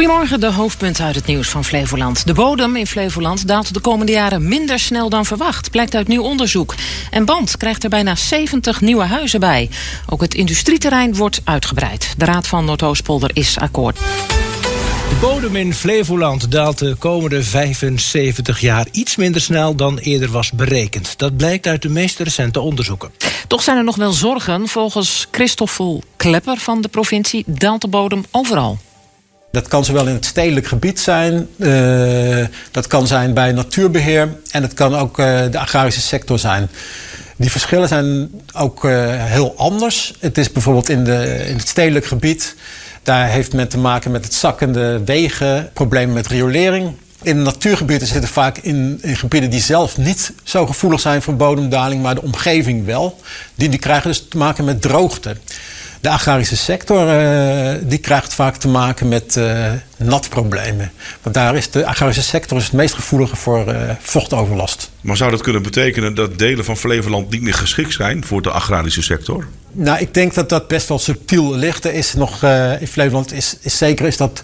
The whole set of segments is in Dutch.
Goedemorgen, de hoofdpunten uit het nieuws van Flevoland. De bodem in Flevoland daalt de komende jaren minder snel dan verwacht, blijkt uit nieuw onderzoek. En Band krijgt er bijna 70 nieuwe huizen bij. Ook het industrieterrein wordt uitgebreid. De Raad van Noordoostpolder is akkoord. De bodem in Flevoland daalt de komende 75 jaar iets minder snel dan eerder was berekend. Dat blijkt uit de meest recente onderzoeken. Toch zijn er nog wel zorgen. Volgens Christoffel Klepper van de provincie daalt de bodem overal. Dat kan zowel in het stedelijk gebied zijn, uh, dat kan zijn bij natuurbeheer en het kan ook uh, de agrarische sector zijn. Die verschillen zijn ook uh, heel anders. Het is bijvoorbeeld in, de, in het stedelijk gebied, daar heeft men te maken met het zakkende wegen, problemen met riolering. In de natuurgebieden zitten vaak in, in, gebieden die zelf niet zo gevoelig zijn voor bodemdaling, maar de omgeving wel. Die, die krijgen dus te maken met droogte. De agrarische sector uh, die krijgt vaak te maken met uh, natproblemen. Want daar is de agrarische sector is het meest gevoelige voor uh, vochtoverlast. Maar zou dat kunnen betekenen dat delen van Flevoland niet meer geschikt zijn voor de agrarische sector? Nou, ik denk dat dat best wel subtiel ligt. Er is nog in Flevoland is, is zeker is dat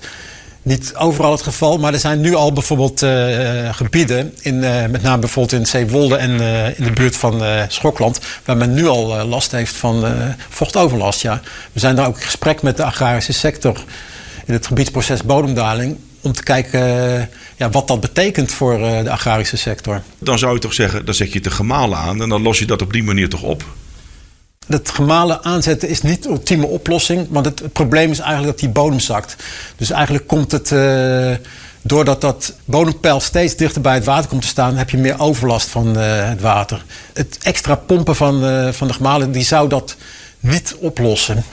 niet overal het geval, maar er zijn nu al bijvoorbeeld uh, gebieden, in, uh, met name bijvoorbeeld in Zeewolde en in de buurt van Schokland, waar men nu al last heeft van vochtoverlast. Ja. We zijn daar ook in gesprek met de agrarische sector in het gebiedsproces bodemdaling om te kijken ja, wat dat betekent voor de agrarische sector. Dan zou je toch zeggen, dan zet je de gemalen aan en dan los je dat op die manier toch op? Het gemalen aanzetten is niet de ultieme oplossing. Want het, probleem is eigenlijk dat die bodem zakt. Dus eigenlijk komt het. Uh, doordat dat bodempeil steeds dichter bij het water komt te staan, heb je meer overlast van uh, het water. Het extra pompen van, uh, van de gemalen die zou dat niet oplossen.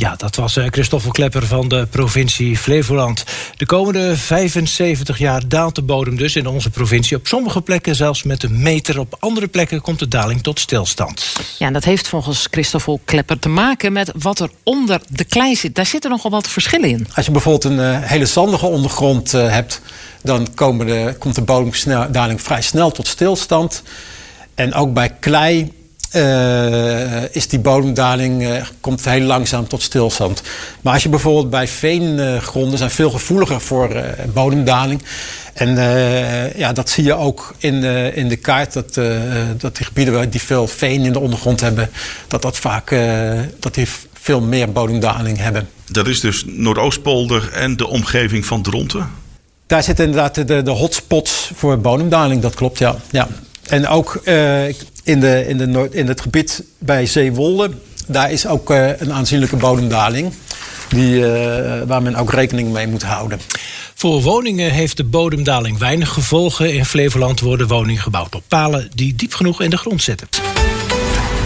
Ja, dat was uh, Christoffel Klepper van de provincie Flevoland. De komende 75 jaar daalt de bodem dus in onze provincie. Op sommige plekken zelfs met een meter. Op andere plekken komt de daling tot stilstand. Ja, en dat heeft volgens Christoffel Klepper te maken met wat er onder de klei zit. Daar zitten nogal wat verschillen in. Als je bijvoorbeeld een uh, hele zandige ondergrond uh, hebt... dan komen de, komt de bodemdaling vrij snel tot stilstand. En ook bij klei uh, is die bodemdaling uh, komt heel langzaam tot stilstand. Maar als je bijvoorbeeld bij veengronden zijn veel gevoeliger voor uh, bodemdaling. En ja, dat zie je ook in, in de kaart dat, dat die gebieden die veel veen in de ondergrond hebben, dat dat vaak dat die veel meer bodemdaling hebben. Dat is dus Noordoostpolder en de omgeving van Dronten? Daar zitten inderdaad de, de hotspots voor bodemdaling, dat klopt, ja. ja. En ook uh, in, de, in, de Noord, in het gebied bij Zeewolde, daar is ook uh, een aanzienlijke bodemdaling. Die, uh, waar men ook rekening mee moet houden. Voor woningen heeft de bodemdaling weinig gevolgen. In Flevoland worden woningen gebouwd op palen die diep genoeg in de grond zitten.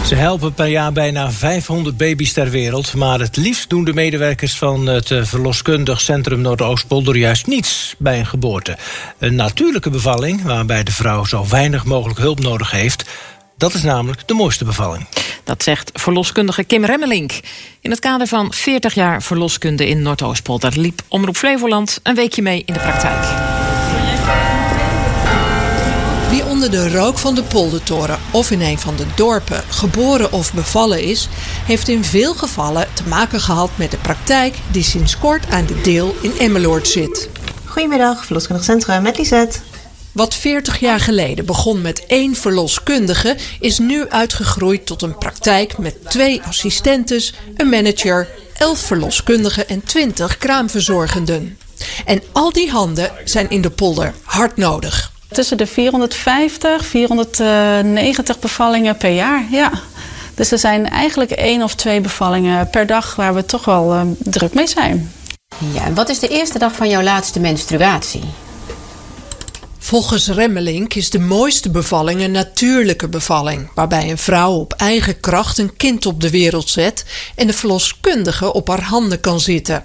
Ze helpen per jaar bijna 500 baby's ter wereld. Maar het liefst doen de medewerkers van het verloskundig centrum Noordoostpolder juist niets bij een geboorte. Een natuurlijke bevalling, waarbij de vrouw zo weinig mogelijk hulp nodig heeft. Dat is namelijk de mooiste bevalling. Dat zegt verloskundige Kim Remmelink. In het kader van 40 jaar verloskunde in Noordoostpolder liep Omroep Flevoland een weekje mee in de praktijk. Wie onder de rook van de poldertoren of in een van de dorpen geboren of bevallen is, heeft in veel gevallen te maken gehad met de praktijk die sinds kort aan de deel in Emmeloord zit. Goedemiddag, verloskundig centrum met Lisette. Wat 40 jaar geleden begon met één verloskundige, is nu uitgegroeid tot een praktijk met twee assistentes, een manager, elf verloskundigen en 20 kraamverzorgenden. En al die handen zijn in de polder hard nodig. Tussen de 450, 490 bevallingen per jaar, ja. Dus er zijn eigenlijk één of twee bevallingen per dag waar we toch wel uh, druk mee zijn. Ja, en wat is de eerste dag van jouw laatste menstruatie? Volgens Remmelink is de mooiste bevalling een natuurlijke bevalling, waarbij een vrouw op eigen kracht een kind op de wereld zet en de verloskundige op haar handen kan zitten.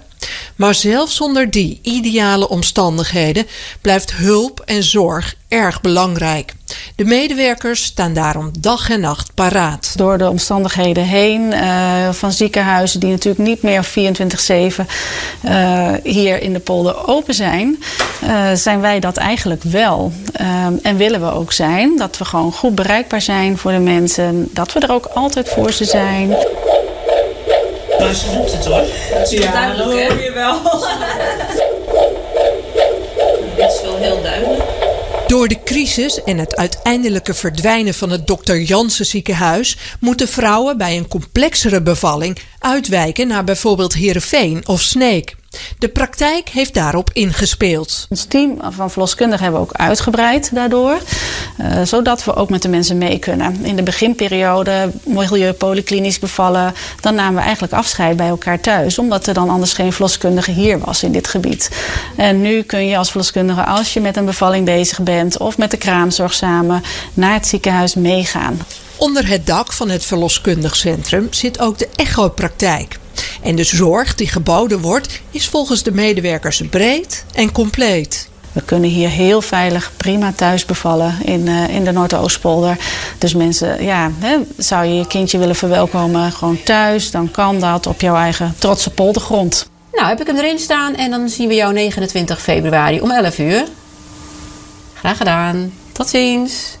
Maar zelfs zonder die ideale omstandigheden blijft hulp en zorg erg belangrijk. De medewerkers staan daarom dag en nacht paraat. Door de omstandigheden heen uh, van ziekenhuizen die natuurlijk niet meer 24-7 uh, hier in de polder open zijn, uh, zijn wij dat eigenlijk wel. en willen we ook zijn. Dat we gewoon goed bereikbaar zijn voor de mensen. Dat we er ook altijd voor ze zijn. Maar ze doet het hoor. Dat ja, duidelijk, hoor je wel. Dat is wel heel duidelijk. Door de crisis en het uiteindelijke verdwijnen van het Dr. Jansen ziekenhuis moeten vrouwen bij een complexere bevalling uitwijken naar bijvoorbeeld Heerenveen of Sneek. De praktijk heeft daarop ingespeeld. Ons team van verloskundigen hebben we ook uitgebreid daardoor. Uh, zodat we ook met de mensen mee kunnen. In de beginperiode wil je polyklinisch bevallen. Dan namen we eigenlijk afscheid bij elkaar thuis. Omdat er dan anders geen verloskundige hier was in dit gebied. En nu kun je als verloskundige als je met een bevalling bezig bent. Of met de kraamzorg samen naar het ziekenhuis meegaan. Onder het dak van het verloskundig centrum zit ook de echopraktijk. En de zorg die geboden wordt is volgens de medewerkers breed en compleet. We kunnen hier heel veilig, prima thuis bevallen in, uh, in de Noordoostpolder. Dus mensen, ja, hè, zou je je kindje willen verwelkomen gewoon thuis, dan kan dat op jouw eigen trotse poldergrond. Nou, heb ik hem erin staan en dan zien we jou 29 februari om 11 uur. Graag gedaan. Tot ziens.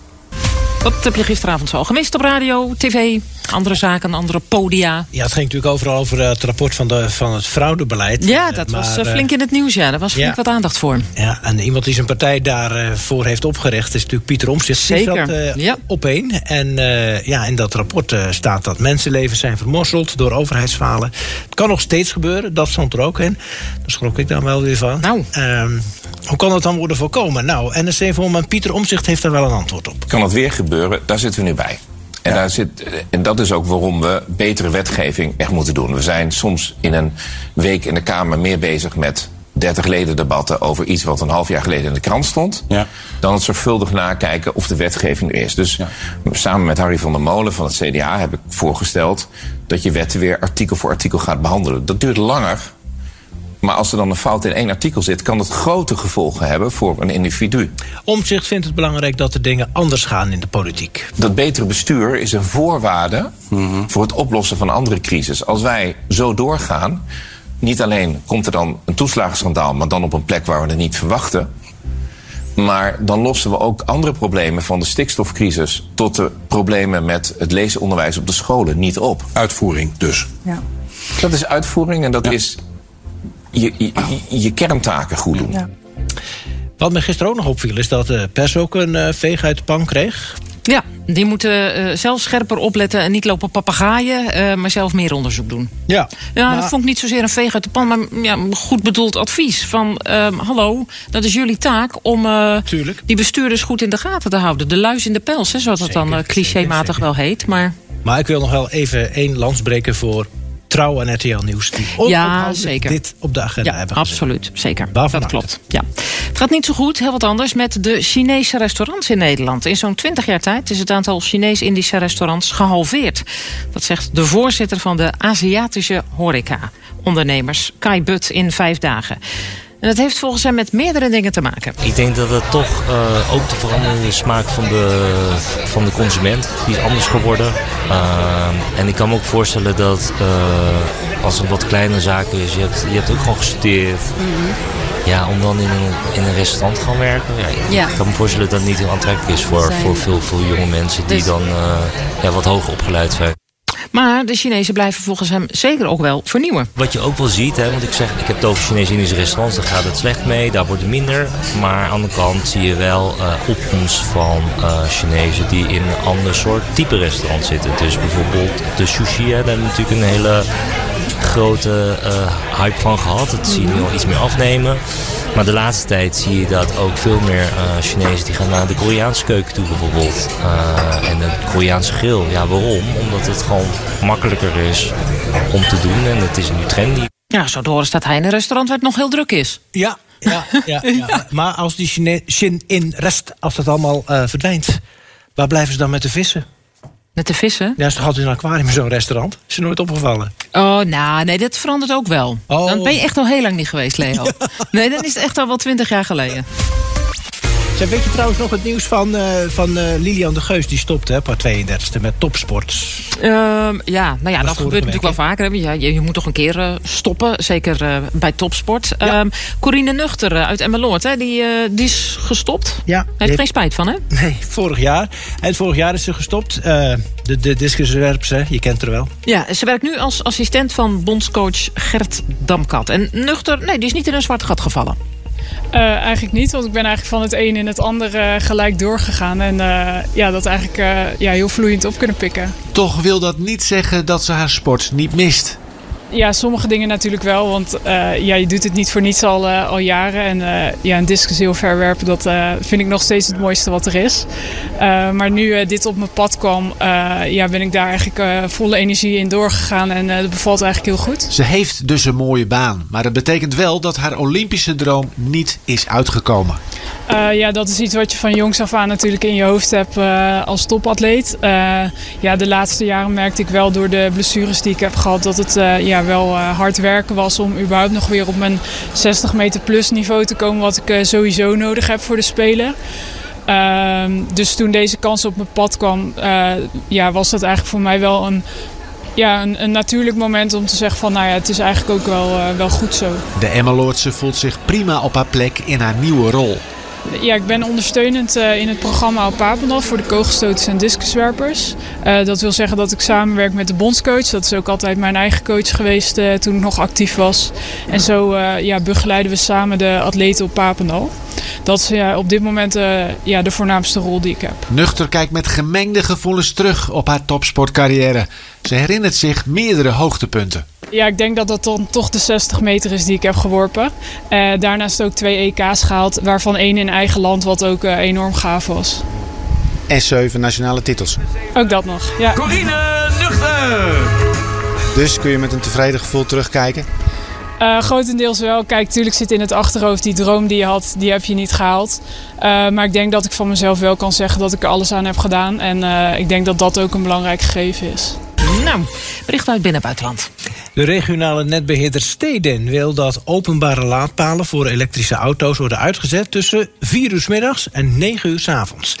Wat heb je gisteravond zo gemist op radio, tv, andere zaken, andere podia? Ja, het ging natuurlijk overal over eh, het rapport van, de, van het fraudebeleid. Ja, dat was eh, flink in het nieuws, ja. Daar was flink wat aandacht voor. Ja, en iemand die zijn partij daarvoor heeft opgericht... is natuurlijk Pieter Omtzigt. Zeker, dat, ja. op één. En ja, in dat rapport staat dat mensenlevens zijn vermorzeld... door overheidsfalen. Het kan nog steeds gebeuren, dat stond er ook in. Daar schrok ik dan wel weer van. Nou... Ehm, hoe kan dat dan worden voorkomen? Nou, NSC-voorman Pieter Omzicht heeft daar wel een antwoord op. Kan dat weer gebeuren? Daar zitten we nu bij. En, daar zit, en dat is ook waarom we betere wetgeving echt moeten doen. We zijn soms in een week in de Kamer meer bezig met 30 leden debatten over iets wat een half jaar geleden in de krant stond. Ja. Dan het zorgvuldig nakijken of de wetgeving er is. Dus samen met Harry van der Molen van het CDA heb ik voorgesteld dat je wetten weer artikel voor artikel gaat behandelen. Dat duurt langer maar als er dan een fout in één artikel zit, kan dat grote gevolgen hebben voor een individu. Omzicht vindt het belangrijk dat de dingen anders gaan in de politiek. Dat betere bestuur is een voorwaarde mhm. voor het oplossen van andere crisis. Als wij zo doorgaan, niet alleen komt er dan een toeslagenschandaal, maar dan op een plek waar we het niet verwachten. Maar dan lossen we ook andere problemen van de stikstofcrisis tot de problemen met het leesonderwijs op de scholen niet op. Uitvoering dus. Ja. Dat is uitvoering en dat is je, je, je kerntaken goed doen. Ja. Wat me gisteren ook nog opviel is dat de pers ook een uh, veeg uit de pan kreeg. Ja, die moeten uh, zelf scherper opletten en niet lopen papegaaien, uh, maar zelf meer onderzoek doen. Ja, ja maar... dat vond ik niet zozeer een veeg uit de pan, maar ja, goed bedoeld advies. Van uh, hallo, dat is jullie taak om die bestuurders goed in de gaten te houden. De luis in de pels, hè, zoals het dan clichématig wel heet. Maar... maar ik wil nog wel even één lans breken voor Trouw en RTL Nieuws. Die ja, zeker. dit op de agenda ja, hebben absoluut. Zeker. Waarvan dat klopt. Ja. Het gaat niet zo goed, heel wat anders, met de Chinese restaurants in Nederland. In zo'n 20 jaar tijd is het aantal Chinees-Indische restaurants gehalveerd. Dat zegt de voorzitter van de Aziatische horeca. Ondernemers Kai But in vijf dagen. En dat heeft volgens hem met meerdere dingen te maken. Ik denk dat het toch uh, ook de veranderende smaak van de, van de consument, die is anders geworden. Uh, en ik kan me ook voorstellen dat uh, als het wat kleine zaak is, je hebt, je hebt ook gewoon gestudeerd. Mm -hmm. Ja, om dan in een, in een restaurant te gaan werken. Ja, ik, ja. kan me voorstellen dat het niet heel aantrekkelijk is voor, voor veel, veel jonge mensen die dus... dan ja, wat hoger opgeleid zijn. Maar de Chinezen blijven volgens hem zeker ook wel vernieuwen. Wat je ook wel ziet, hè, want ik zeg, ik heb het over Chinese-Indische restaurants, daar gaat het slecht mee, daar wordt het minder. Maar aan de kant zie je wel uh, opkomst van uh, Chinezen die in een ander soort type restaurant zitten. Dus bijvoorbeeld de sushi, hè, hebben natuurlijk een hele grote uh, hype van gehad. Dat zie je nu al iets meer afnemen. Maar de laatste tijd zie je dat ook veel meer uh, Chinezen die gaan naar de Koreaanse keuken toe bijvoorbeeld. Uh, en de Koreaanse grill. Ja, waarom? Omdat het gewoon makkelijker is om te doen en het is nu trendy. Ja, zo door staat hij in een restaurant waar het nog heel druk is. Ja, ja, ja, ja. maar als die Chine Chin in rest, als dat allemaal uh, verdwijnt, waar blijven ze dan met de vissen? Met de vissen? Ja, is toch altijd een aquarium in zo'n restaurant? Is je nooit opgevallen? Oh, nou, nee, dat verandert ook wel. Oh. Dan ben je echt al heel lang niet geweest, Leo. Nee, dan is het echt al wel twintig jaar geleden. Zeg, weet je trouwens nog het nieuws van, eh, van eh, Lilian de Geus? Die stopte hè, op haar 32e met topsport. Ehm, ja, nou ja, dat gebeurt natuurlijk wel vaker. hè. Ja, je, je moet toch een keer eh, stoppen, zeker bij topsport. Ehm Corine Nuchter uit Emmeloord, hè, die, die is gestopt. Ja, Heeft die- geen spijt van, hè? Nee, vorig jaar. En vorig jaar is ze gestopt. De de je kent haar wel. Ja, ze werkt nu als assistent van bondscoach Gert Damkat. En Nuchter, nee, die is niet in een zwart gat gevallen. Eh, eigenlijk niet, want ik ben eigenlijk van het een in het andere gelijk doorgegaan. En eh, ja, dat eigenlijk eh, ja, heel vloeiend op kunnen pikken. Toch wil dat niet zeggen dat ze haar sport niet mist. Ja, sommige dingen natuurlijk wel, want eh, ja, je doet het niet voor niets al, eh, al jaren. En eh, ja, een discus heel ver dat vind ik nog steeds het mooiste wat er is. Maar nu dit op mijn pad kwam, ja, ben ik daar eigenlijk volle energie in doorgegaan. En dat bevalt eigenlijk heel goed. Ze heeft dus een mooie baan. Maar dat betekent wel dat haar Olympische droom niet is uitgekomen. Eh, ja, dat is iets wat je van jongs af aan natuurlijk in je hoofd hebt eh, als topatleet. Eh, ja, de laatste jaren merkte ik wel door de blessures die ik heb gehad... dat het ja, wel hard werken was om überhaupt nog weer op mijn 60 meter plus niveau te komen... wat ik sowieso nodig heb voor de Spelen. Ehm, dus toen deze kans op mijn pad kwam, ja, was dat eigenlijk voor mij wel een, ja, een, een natuurlijk moment om te zeggen van... nou ja, het is eigenlijk ook wel, wel goed zo. De Emmeloordse voelt zich prima op haar plek in haar nieuwe rol. Ja, ik ben ondersteunend eh, in het programma op Papendal voor de kogelstoters en discuswerpers. Eh, dat wil zeggen dat ik samenwerk met de bondscoach. Dat is ook altijd mijn eigen coach geweest eh, toen ik nog actief was. En zo ja, begeleiden we samen de atleten op Papendal. Dat is ja, op dit moment ja, de voornaamste rol die ik heb. Nuchter kijkt met gemengde gevoelens terug op haar topsportcarrière. Ze herinnert zich meerdere hoogtepunten. Ja, ik denk dat dat dan toch de 60 meter is die ik heb geworpen. Eh, daarnaast ook twee EK's gehaald, waarvan één in eigen land, wat ook eh, enorm gaaf was. En zeven nationale titels. Ook dat nog, ja. Corine Nuchter! Dus kun je met een tevreden gevoel terugkijken? Eh, grotendeels wel. Kijk, natuurlijk zit in het achterhoofd die droom die je had, die heb je niet gehaald. Eh, maar ik denk dat ik van mezelf wel kan zeggen dat ik er alles aan heb gedaan. En eh, ik denk dat dat ook een belangrijk gegeven is. Nou, bericht uit binnen buitenland. De regionale netbeheerder Steden wil dat openbare laadpalen voor elektrische auto's worden uitgezet tussen 4 uur 's middags en 9 uur 's avonds.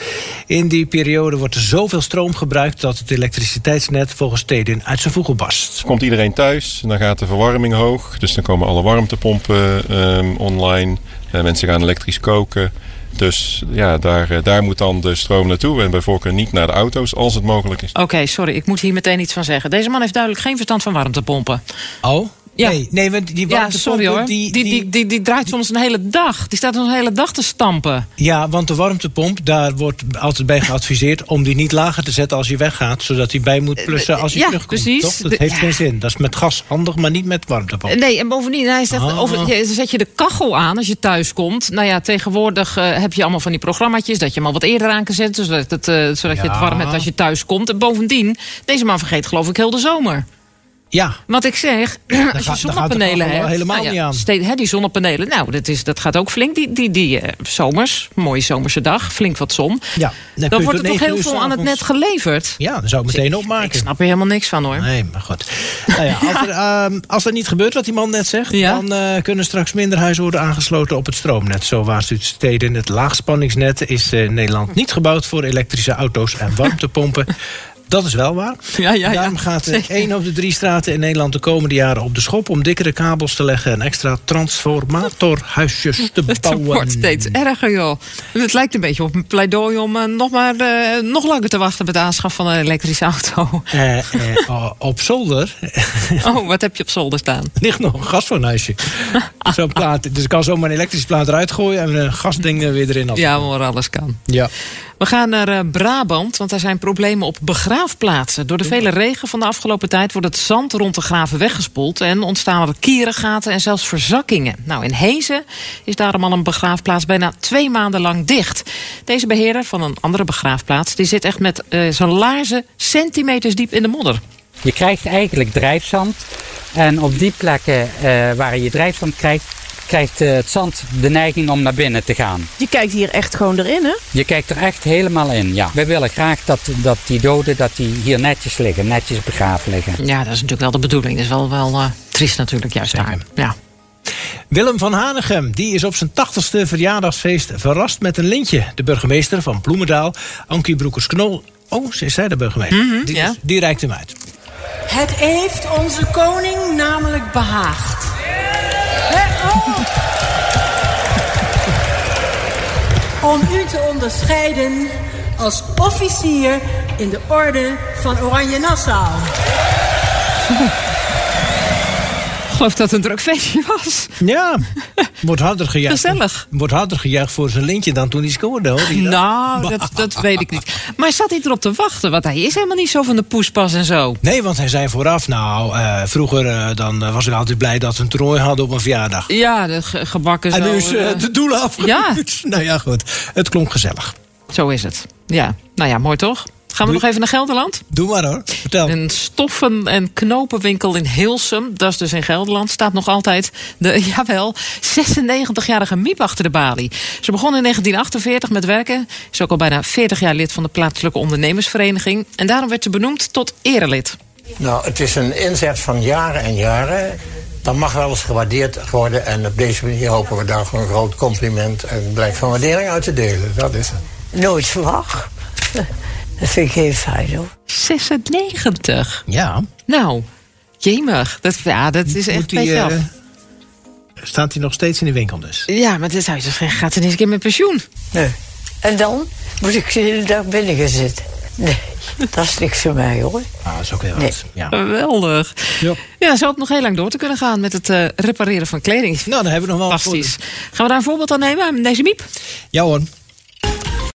In die periode wordt er zoveel stroom gebruikt dat het elektriciteitsnet volgens Steden uit zijn voegen barst. Komt iedereen thuis, dan gaat de verwarming hoog. Dus dan komen alle warmtepompen ehm, online. Eh, mensen gaan elektrisch koken. Dus ja, daar, eh, daar moet dan de stroom naartoe. En bij voorkeur niet naar de auto's als het mogelijk is. Oké, sorry, ik moet hier meteen iets van zeggen. Deze man heeft duidelijk geen verstand van warmtepompen. Oh? Ja. Nee, nee, want die Ja, warmtepompen, sorry hoor. die- Die, die, die, die, draait soms een hele dag. Die staat een hele dag te stampen. Ja, want de warmtepomp, daar wordt altijd bij geadviseerd om die niet lager te zetten als je weggaat. Zodat hij bij moet plussen als hij ja, terugkomt. precies. Toch? Dat heeft geen zin. Dat is met gas handig, maar niet met warmtepomp. Nee, en bovendien, hij zegt, Ah. over, je, zet je de kachel aan als je thuis komt. Nou ja, tegenwoordig eh, heb je allemaal van die programmaatjes... dat je hem al wat eerder aan kan zetten, zodat, het, eh, zodat je het warm hebt als je thuis komt. En bovendien, deze man vergeet geloof ik heel de zomer. Ja. Wat ik zeg, als je zonnepanelen hebt... helemaal nou ja, niet aan. hè, die zonnepanelen, nou, dat, is, dat gaat ook flink. Die, die, die eh, zomers, mooie zomerse dag, flink wat zon. Ja, dan wordt er toch 9 heel veel aan het net geleverd. Ja, dan zou ik meteen opmaken. Ik snap er helemaal niks van hoor. Nee, maar goed. Nou ja, als, er, ehm, als dat niet gebeurt wat die man net zegt... dan eh, kunnen straks minder huizen worden aangesloten op het stroomnet. Zo waarschuwt Steden. Het laagspanningsnet is eh, in Nederland niet gebouwd... voor elektrische auto's en warmtepompen. Dat is wel waar. Ja, ja, Daarom gaat er één op de drie straten in Nederland de komende jaren op de schop... om dikkere kabels te leggen en extra transformatorhuisjes te Het bouwen. wordt steeds erger, joh. Het lijkt een beetje op een pleidooi om eh, nog maar eh, nog langer te wachten met de aanschaf van een elektrische auto. Eh, eh, oh, op zolder Oh, wat heb je op zolder staan? ligt nog een gasfornuisje. Zo'n plaat. Dus ik kan zomaar een elektrische plaat eruit gooien... en een gasding er weer erin. Als Ja, maar alles kan. Ja. We gaan naar eh, Brabant, want er zijn problemen op begraafplaatsen. Door de vele regen van de afgelopen tijd wordt het zand rond de graven weggespoeld... en ontstaan er kierengaten en zelfs verzakkingen. Nou, in Hezen is daarom al een begraafplaats bijna twee maanden lang dicht. Deze beheerder van een andere begraafplaats... die zit echt met eh, zijn laarzen centimeters diep in de modder. Je krijgt eigenlijk drijfzand. En op die plekken eh, waar je drijfzand krijgt, krijgt eh, het zand de neiging om naar binnen te gaan. Je kijkt hier echt gewoon erin, hè? Je kijkt er echt helemaal in, ja. Wij willen graag dat, dat die doden dat die hier netjes liggen, netjes begraven liggen. Ja, dat is natuurlijk wel de bedoeling. Dat is wel, wel eh, triest natuurlijk juist daar. Ja. Willem van Hanegem die is op zijn 80ste verjaardagsfeest verrast met een lintje. De burgemeester van Bloemendaal, Ankie Broekers-Knol. Oh, ze is zij de burgemeester. Mhm, die, ja. die reikt hem uit. Het heeft onze koning namelijk behaagd. Om u te onderscheiden als officier in de orde van Oranje Nassau. Geloof dat het een druk feestje was. Ja, wordt harder gejuicht. Gezellig. Wordt harder gejuicht voor zijn lintje dan toen hij scoorde, hoor. Nou, dat, dat weet ik niet. Maar zat hij erop te wachten? Want hij is helemaal niet zo van de poespas en zo. Nee, want hij zei vooraf, nou, eh, vroeger eh, dan eh, was ik altijd blij dat we een toernooi hadden op mijn verjaardag. Ja, de ge- gebakken En zo. nu is de doelen afgevuurd. Nou ja, goed. Het klonk gezellig. Zo is het. Ja, nou ja, mooi toch? Gaan we nog even naar Gelderland? Doe maar hoor, vertel. Een stoffen- en knopenwinkel in Hilsum, dat is dus in Gelderland, staat nog altijd de, jawel, 96-jarige Miep achter de balie. Ze begon in 1948 met werken, is ook al bijna 40 jaar lid van de plaatselijke ondernemersvereniging. En daarom werd ze benoemd tot erelid. Nou, het is een inzet van jaren en jaren. Dat mag wel eens gewaardeerd worden. En op deze manier hopen we daar gewoon een groot compliment en blijk van waardering uit te delen. Dat is het. Nooit verwacht. Dat vind ik heel fijn hoor. 96. Ja. Nou, jemig. Dat, ja, dat is echt Moet een beetje die, af. eh, staat hij nog steeds in de winkel dus? Ja, maar dit zou je zeggen, gaat ze niet eens een keer met pensioen? Nee. En dan moet ik de hele dag binnen gaan zitten. Nee, dat is niks voor mij hoor. Ah, dat is ook heel Nee. wat. Ja. Geweldig. Ja. Ja, ze hoopt nog heel lang door te kunnen gaan met het eh, repareren van kleding. Nou, dan hebben we nog wel wat Fantastisch. Gaan we daar een voorbeeld aan nemen, deze Miep? Ja hoor.